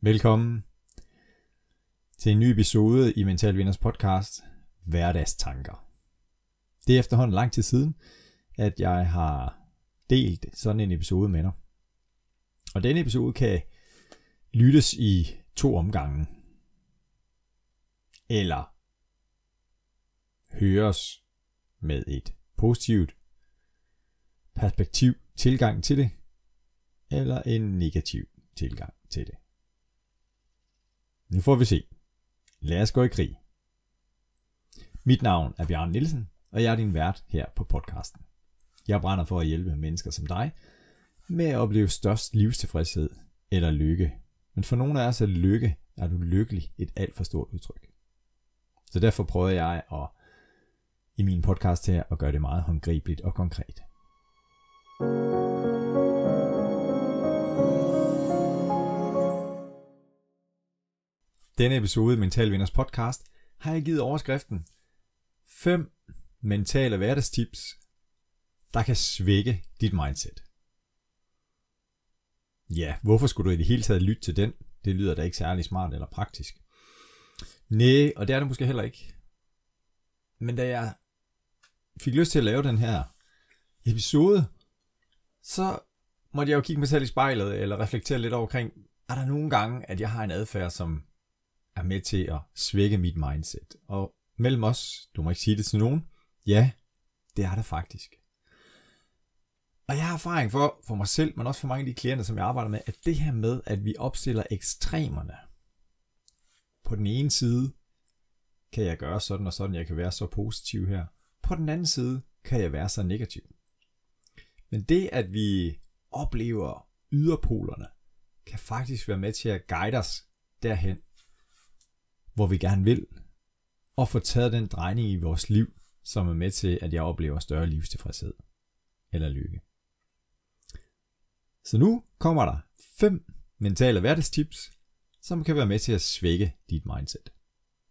Velkommen til en ny episode i Mental Vinders podcast, Hverdagstanker. Det er efterhånden lang tid siden, at jeg har delt sådan en episode med dig. Og denne episode kan lyttes i to omgange. Eller høres med et positivt perspektiv tilgang til det, eller en negativ tilgang til det. Nu får vi se. Lad os gå i krig. Mit navn er Bjørn Nielsen, og jeg er din vært her på podcasten. Jeg brænder for at hjælpe mennesker som dig med at opleve størst livstilfredshed eller lykke. Men for nogle af os er lykke, er du lykkelig et alt for stort udtryk. Så derfor prøver jeg at i min podcast her at gøre det meget håndgribeligt og konkret. Denne episode i Mental Vinders podcast har jeg givet overskriften 5 mentale hverdagstips, der kan svække dit mindset. Ja, hvorfor skulle du i det hele taget lytte til den? Det lyder da ikke særlig smart eller praktisk. Nej, og det er det måske heller ikke. Men da jeg fik lyst til at lave den her episode, så måtte jeg jo kigge mig selv i spejlet, eller reflektere lidt omkring, er der nogle gange, at jeg har en adfærd, som er med til at svække mit mindset. Og mellem os, du må ikke sige det til nogen, ja, det er der faktisk. Og jeg har erfaring for, for mig selv, men også for mange af de klienter, som jeg arbejder med, at det her med, at vi opstiller ekstremerne. På den ene side kan jeg gøre sådan og sådan, jeg kan være så positiv her. På den anden side kan jeg være så negativ. Men det, at vi oplever yderpolerne, kan faktisk være med til at guide os derhen, hvor vi gerne vil, og få taget den drejning i vores liv, som er med til, at jeg oplever større livstilfredshed eller lykke. Så nu kommer der fem mentale hverdagstips, som kan være med til at svække dit mindset.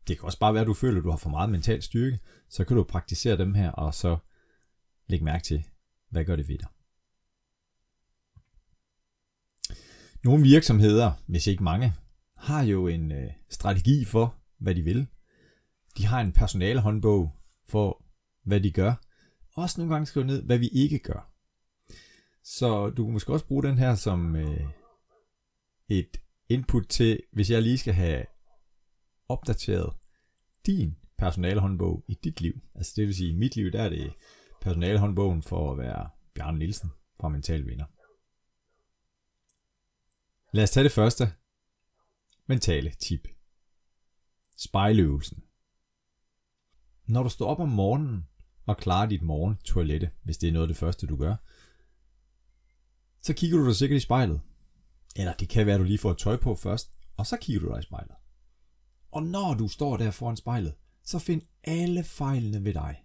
Det kan også bare være, at du føler, at du har for meget mental styrke, så kan du praktisere dem her, og så lægge mærke til, hvad gør det ved dig. Nogle virksomheder, hvis ikke mange, har jo en øh, strategi for, hvad de vil. De har en personalehåndbog for, hvad de gør. Også nogle gange skrive ned, hvad vi ikke gør. Så du kan måske også bruge den her som øh, et input til, hvis jeg lige skal have opdateret din personalehåndbog i dit liv. Altså det vil sige, i mit liv, der er det personalehåndbogen for at være Bjarne Nielsen fra Mental Vinder. Lad os tage det første mentale tip. Spejløvelsen. Når du står op om morgenen og klarer dit morgen toilette, hvis det er noget af det første du gør, så kigger du dig sikkert i spejlet. Eller det kan være, at du lige får et tøj på først, og så kigger du dig i spejlet. Og når du står der foran spejlet, så find alle fejlene ved dig.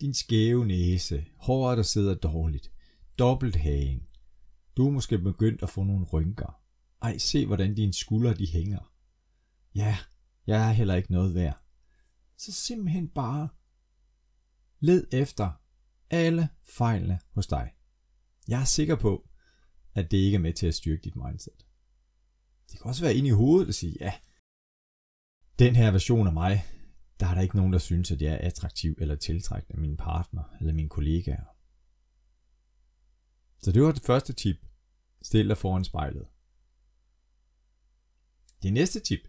Din skæve næse, håret der sidder dårligt, dobbelt hagen. Du er måske begyndt at få nogle rynker. Ej, se hvordan dine skuldre de hænger. Ja, jeg er heller ikke noget værd. Så simpelthen bare led efter alle fejlene hos dig. Jeg er sikker på, at det ikke er med til at styrke dit mindset. Det kan også være inde i hovedet og sige, ja, den her version af mig, der er der ikke nogen, der synes, at jeg er attraktiv eller tiltrækkende af min partner eller mine kollegaer. Så det var det første tip. Stil dig foran spejlet. Det næste tip,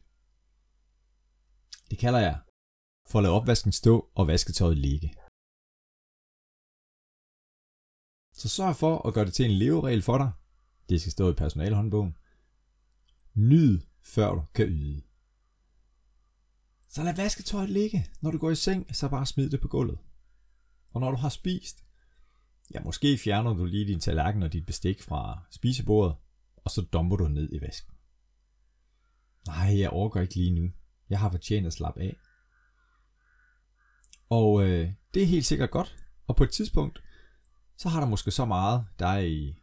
det kalder jeg for at lade opvasken stå og vasketøjet ligge. Så sørg for at gøre det til en leveregel for dig. Det skal stå i personalhåndbogen. Nyd, før du kan yde. Så lad vasketøjet ligge. Når du går i seng, så bare smid det på gulvet. Og når du har spist, ja måske fjerner du lige din tallerken og dit bestik fra spisebordet, og så dumper du ned i vasken. Nej, jeg overgår ikke lige nu. Jeg har fortjent at slappe af. Og øh, det er helt sikkert godt. Og på et tidspunkt, så har der måske så meget, der er i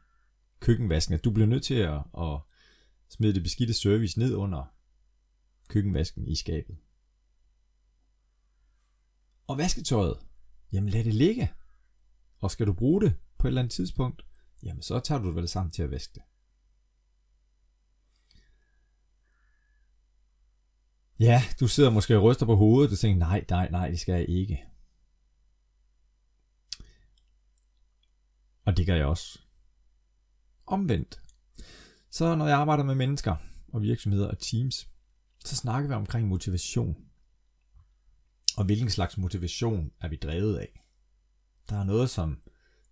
køkkenvasken, at du bliver nødt til at, at smide det beskidte service ned under køkkenvasken i skabet. Og vasketøjet, jamen lad det ligge. Og skal du bruge det på et eller andet tidspunkt, jamen så tager du det vel sammen til at vaske det. Ja, du sidder måske og ryster på hovedet og tænker, nej, nej, nej, det skal jeg ikke. Og det gør jeg også. Omvendt. Så når jeg arbejder med mennesker og virksomheder og teams, så snakker vi omkring motivation. Og hvilken slags motivation er vi drevet af? Der er noget, som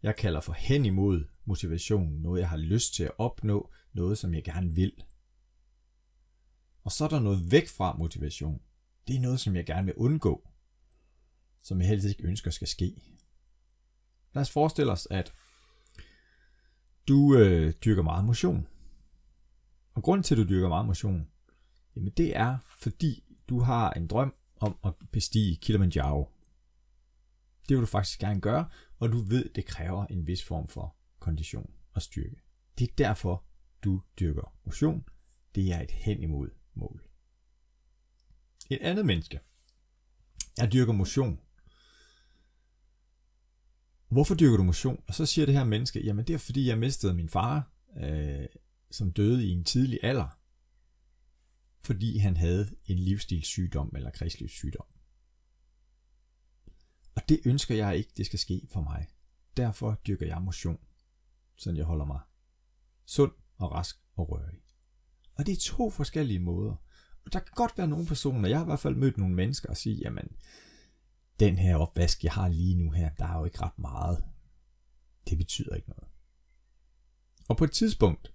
jeg kalder for hen imod motivation, noget jeg har lyst til at opnå, noget som jeg gerne vil. Og så er der noget væk fra motivation. Det er noget, som jeg gerne vil undgå, som jeg helst ikke ønsker skal ske. Lad os forestille os, at du øh, dyrker meget motion. Og grund til, at du dyrker meget motion, jamen det er, fordi du har en drøm om at bestige Kilimanjaro. Det vil du faktisk gerne gøre, og du ved, det kræver en vis form for kondition og styrke. Det er derfor, du dyrker motion. Det er et hen imod mål. Et andet menneske. Jeg dyrker motion. Hvorfor dyrker du motion? Og så siger det her menneske, jamen det er fordi jeg mistede min far, øh, som døde i en tidlig alder, fordi han havde en livsstilssygdom eller kredslivssygdom. Og det ønsker jeg ikke, det skal ske for mig. Derfor dyrker jeg motion, så jeg holder mig sund og rask og rørig. Og det er to forskellige måder. Og der kan godt være nogle personer, jeg har i hvert fald mødt nogle mennesker og sige, jamen, den her opvask, jeg har lige nu her, der er jo ikke ret meget. Det betyder ikke noget. Og på et tidspunkt,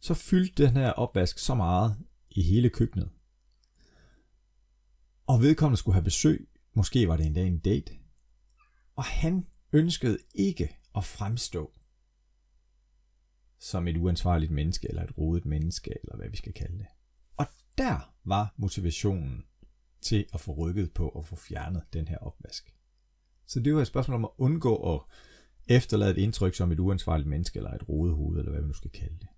så fyldte den her opvask så meget i hele køkkenet. Og vedkommende skulle have besøg, måske var det endda en date, og han ønskede ikke at fremstå som et uansvarligt menneske, eller et rodet menneske, eller hvad vi skal kalde det. Og der var motivationen til at få rykket på og få fjernet den her opvask. Så det var et spørgsmål om at undgå at efterlade et indtryk som et uansvarligt menneske, eller et rodet hoved, eller hvad vi nu skal kalde det.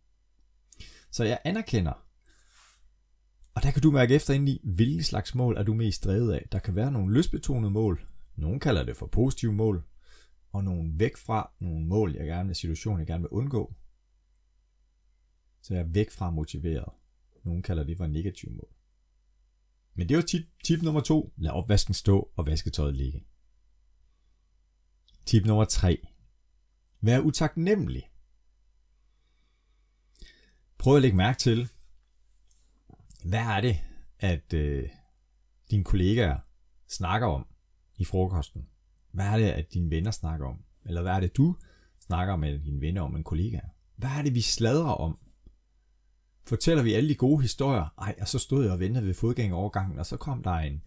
Så jeg anerkender, og der kan du mærke efter ind i, hvilke slags mål er du mest drevet af. Der kan være nogle lystbetonede mål, nogle kalder det for positive mål, og nogle væk fra nogle mål, jeg gerne vil, situation, jeg gerne vil undgå. Så jeg er væk fra motiveret. Nogle kalder det for negative mål. Men det var tip, tip nummer to. Lad opvasken stå og vasketøjet ligge. Tip nummer tre. Vær utaknemmelig. Prøv at lægge mærke til, hvad er det, at øh, dine kollegaer snakker om i frokosten? Hvad er det, at dine venner snakker om? Eller hvad er det, du snakker med dine venner om en kollega? Hvad er det, vi sladrer om? Fortæller vi alle de gode historier? Ej, og så stod jeg og ventede ved fodgængerovergangen, og så kom der en,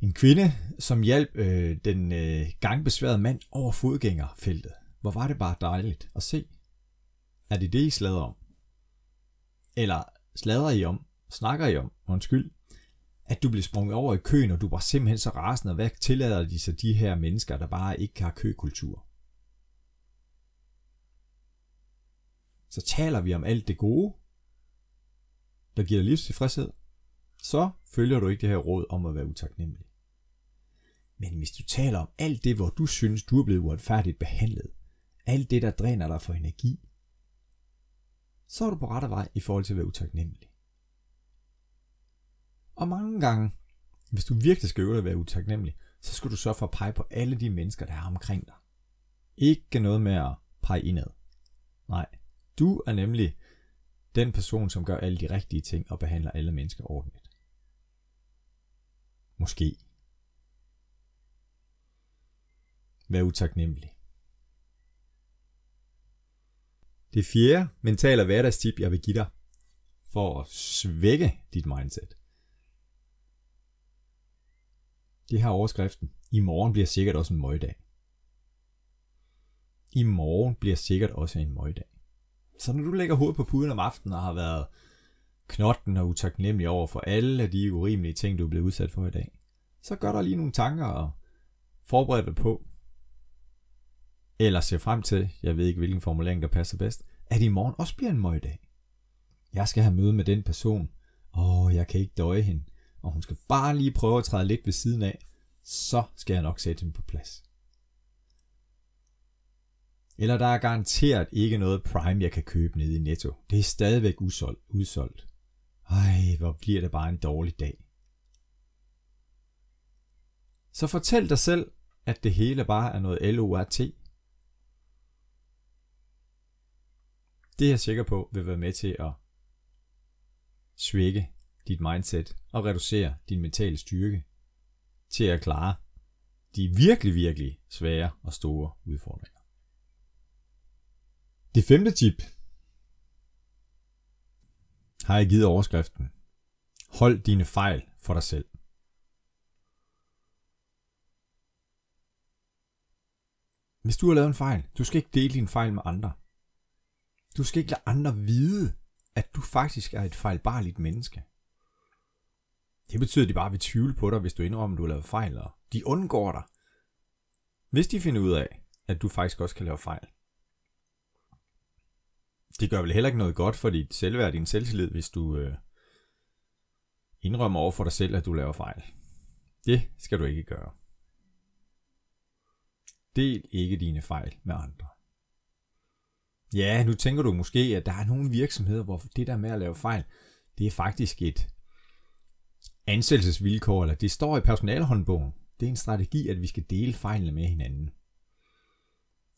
en kvinde, som hjalp øh, den øh, gangbesværede mand over fodgængerfeltet. Hvor var det bare dejligt at se. Er det det, I slader om? Eller sladrer I om, snakker I om, undskyld, at du blev sprunget over i køen, og du var simpelthen så rasende, og hvad tillader de så de her mennesker, der bare ikke har køkultur? Så taler vi om alt det gode, der giver dig livstilfredshed, så følger du ikke det her råd om at være utaknemmelig. Men hvis du taler om alt det, hvor du synes, du er blevet uretfærdigt behandlet, alt det, der dræner dig for energi, så er du på rette vej i forhold til at være utaknemmelig. Og mange gange, hvis du virkelig skal øve dig at være utaknemmelig, så skal du sørge for at pege på alle de mennesker, der er omkring dig. Ikke noget med at pege indad. Nej, du er nemlig den person, som gør alle de rigtige ting og behandler alle mennesker ordentligt. Måske. Vær utaknemmelig. Det fjerde mentale hverdagstip, jeg vil give dig, for at svække dit mindset, det har overskriften. I morgen bliver sikkert også en møgdag. I morgen bliver sikkert også en møgdag. Så når du lægger hovedet på puden om aftenen og har været knotten og utaknemmelig over for alle de urimelige ting, du er blevet udsat for i dag, så gør der lige nogle tanker og forbered dig på, eller se frem til, jeg ved ikke hvilken formulering der passer bedst, at i morgen også bliver en møgdag. Jeg skal have møde med den person. Åh, jeg kan ikke døje hende. Og hun skal bare lige prøve at træde lidt ved siden af. Så skal jeg nok sætte hende på plads. Eller der er garanteret ikke noget Prime, jeg kan købe nede i Netto. Det er stadigvæk udsolgt. udsolgt. Ej, hvor bliver det bare en dårlig dag. Så fortæl dig selv, at det hele bare er noget LORT. Det er jeg sikker på vil være med til at svække dit mindset og reducere din mentale styrke til at klare de virkelig, virkelig svære og store udfordringer. Det femte tip har jeg givet overskriften. Hold dine fejl for dig selv. Hvis du har lavet en fejl, du skal ikke dele din fejl med andre. Du skal ikke lade andre vide, at du faktisk er et fejlbarligt menneske. Det betyder, at de bare vil tvivle på dig, hvis du indrømmer, at du har lavet fejl, og de undgår dig. Hvis de finder ud af, at du faktisk også kan lave fejl. Det gør vel heller ikke noget godt for dit selvværd og din selvtillid, hvis du øh, indrømmer over for dig selv, at du laver fejl. Det skal du ikke gøre. Del ikke dine fejl med andre. Ja, nu tænker du måske, at der er nogle virksomheder, hvor det der med at lave fejl, det er faktisk et ansættelsesvilkår, eller det står i personalhåndbogen. Det er en strategi, at vi skal dele fejlene med hinanden.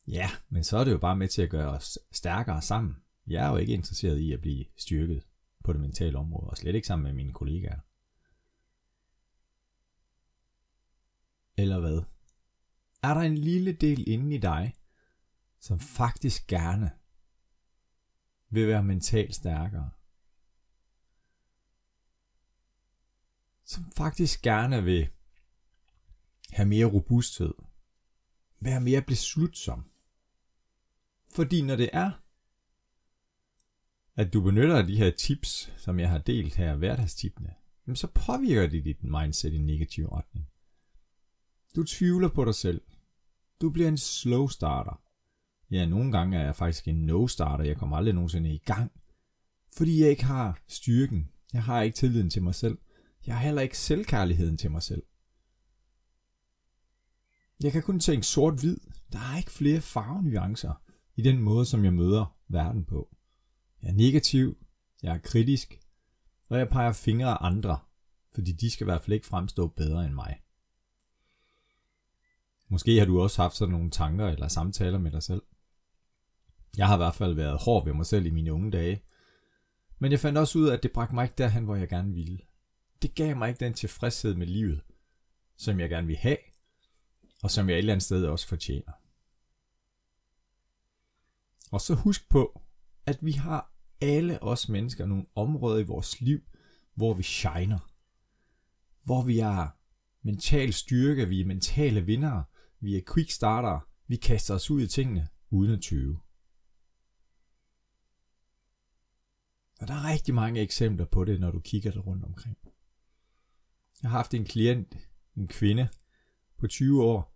Ja, men så er det jo bare med til at gøre os stærkere sammen. Jeg er jo ikke interesseret i at blive styrket på det mentale område, og slet ikke sammen med mine kollegaer. Eller hvad? Er der en lille del inde i dig, som faktisk gerne vil være mentalt stærkere? Som faktisk gerne vil have mere robusthed, være mere beslutsom. Fordi når det er, at du benytter de her tips, som jeg har delt her, hverdagstipene, så påvirker det dit mindset i en negativ retning. Du tvivler på dig selv. Du bliver en slow starter. Ja, nogle gange er jeg faktisk en no starter. Jeg kommer aldrig nogensinde i gang. Fordi jeg ikke har styrken. Jeg har ikke tilliden til mig selv. Jeg har heller ikke selvkærligheden til mig selv. Jeg kan kun tænke sort-hvid. Der er ikke flere farvenuancer i den måde, som jeg møder verden på. Jeg er negativ, jeg er kritisk, og jeg peger fingre af andre, fordi de skal i hvert fald ikke fremstå bedre end mig. Måske har du også haft sådan nogle tanker eller samtaler med dig selv. Jeg har i hvert fald været hård ved mig selv i mine unge dage, men jeg fandt også ud af, at det bragte mig ikke derhen, hvor jeg gerne ville. Det gav mig ikke den tilfredshed med livet, som jeg gerne vil have, og som jeg et eller andet sted også fortjener. Og så husk på, at vi har alle os mennesker nogle områder i vores liv, hvor vi shiner. Hvor vi er mental styrke, vi er mentale vindere, vi er quick starter, vi kaster os ud i tingene uden at tøve. Og der er rigtig mange eksempler på det, når du kigger dig rundt omkring. Jeg har haft en klient, en kvinde på 20 år,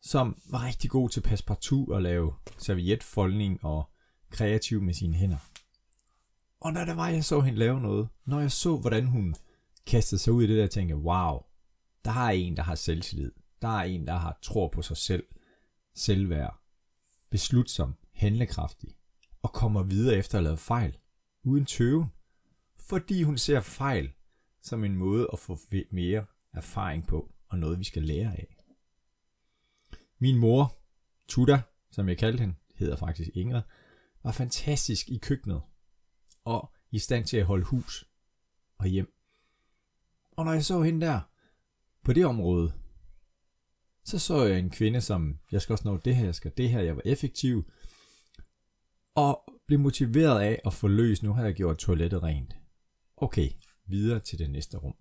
som var rigtig god til passepartout og lave servietfoldning og kreativ med sine hænder. Og når der var, jeg så hende lave noget, når jeg så, hvordan hun kastede sig ud i det der, tænkte jeg, wow, der er en, der har selvtillid. Der er en, der har tror på sig selv, selvværd, beslutsom, handlekraftig, og kommer videre efter at have lavet fejl, uden tøven, fordi hun ser fejl som en måde at få mere erfaring på, og noget vi skal lære af. Min mor, Tuda, som jeg kaldte hende, hedder faktisk Ingrid, var fantastisk i køkkenet, og i stand til at holde hus og hjem. Og når jeg så hende der, på det område, så så jeg en kvinde, som, jeg skal også nå det her, jeg skal det her, jeg var effektiv, og blev motiveret af at få løs, nu har jeg gjort toilettet rent. Okay, videre til det næste rum.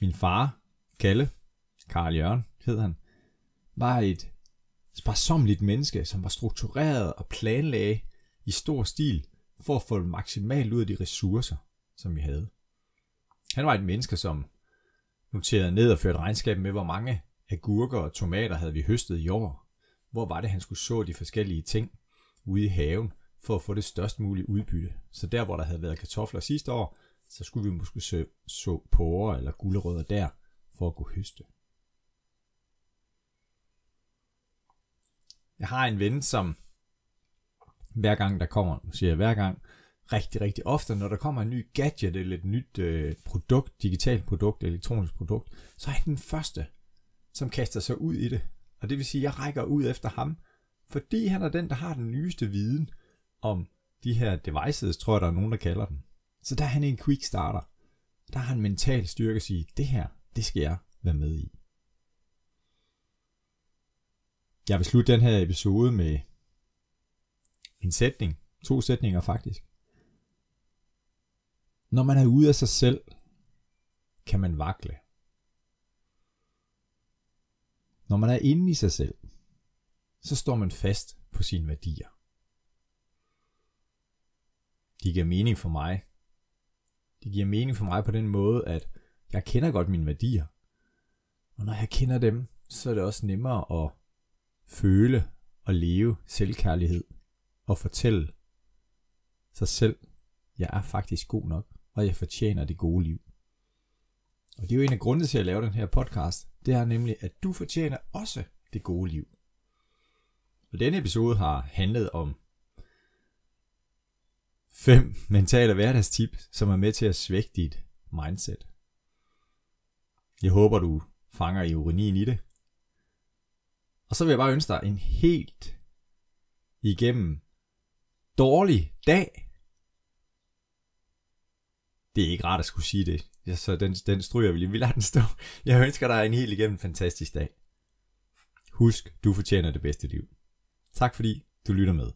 Min far, Kalle, Karl Jørgen hed han, var et sparsomligt menneske, som var struktureret og planlagde i stor stil for at få maksimalt ud af de ressourcer, som vi havde. Han var et menneske, som noterede ned og førte regnskab med, hvor mange agurker og tomater havde vi høstet i år. Hvor var det, han skulle så de forskellige ting ude i haven, for at få det størst mulige udbytte. Så der, hvor der havde været kartofler sidste år, så skulle vi måske så, så porre eller gulerødder der, for at kunne høste. Jeg har en ven, som hver gang der kommer, nu siger jeg hver gang, rigtig, rigtig ofte, når der kommer en ny gadget eller et nyt øh, produkt, digitalt produkt, elektronisk produkt, så er han den første, som kaster sig ud i det. Og det vil sige, at jeg rækker ud efter ham, fordi han er den, der har den nyeste viden om de her devices, tror jeg, der er nogen, der kalder dem. Så der er han en quick starter. Der har han mental styrke at sige, det her, det skal jeg være med i. Jeg vil slutte den her episode med en sætning. To sætninger faktisk. Når man er ude af sig selv, kan man vakle. Når man er inde i sig selv, så står man fast på sine værdier. De giver mening for mig. De giver mening for mig på den måde, at jeg kender godt mine værdier. Og når jeg kender dem, så er det også nemmere at føle og leve selvkærlighed og fortælle sig selv, jeg er faktisk god nok, og jeg fortjener det gode liv. Og det er jo en af grundene til at lave den her podcast, det er nemlig, at du fortjener også det gode liv. Og denne episode har handlet om fem mentale hverdagstip, som er med til at svække dit mindset. Jeg håber, du fanger ironien i det. Og så vil jeg bare ønske dig en helt igennem dårlig dag. Det er ikke rart at skulle sige det, ja, så den, den stryger vi lige. Vi lader den stå. Jeg ønsker dig en helt igennem fantastisk dag. Husk, du fortjener det bedste liv. Tak fordi du lytter med.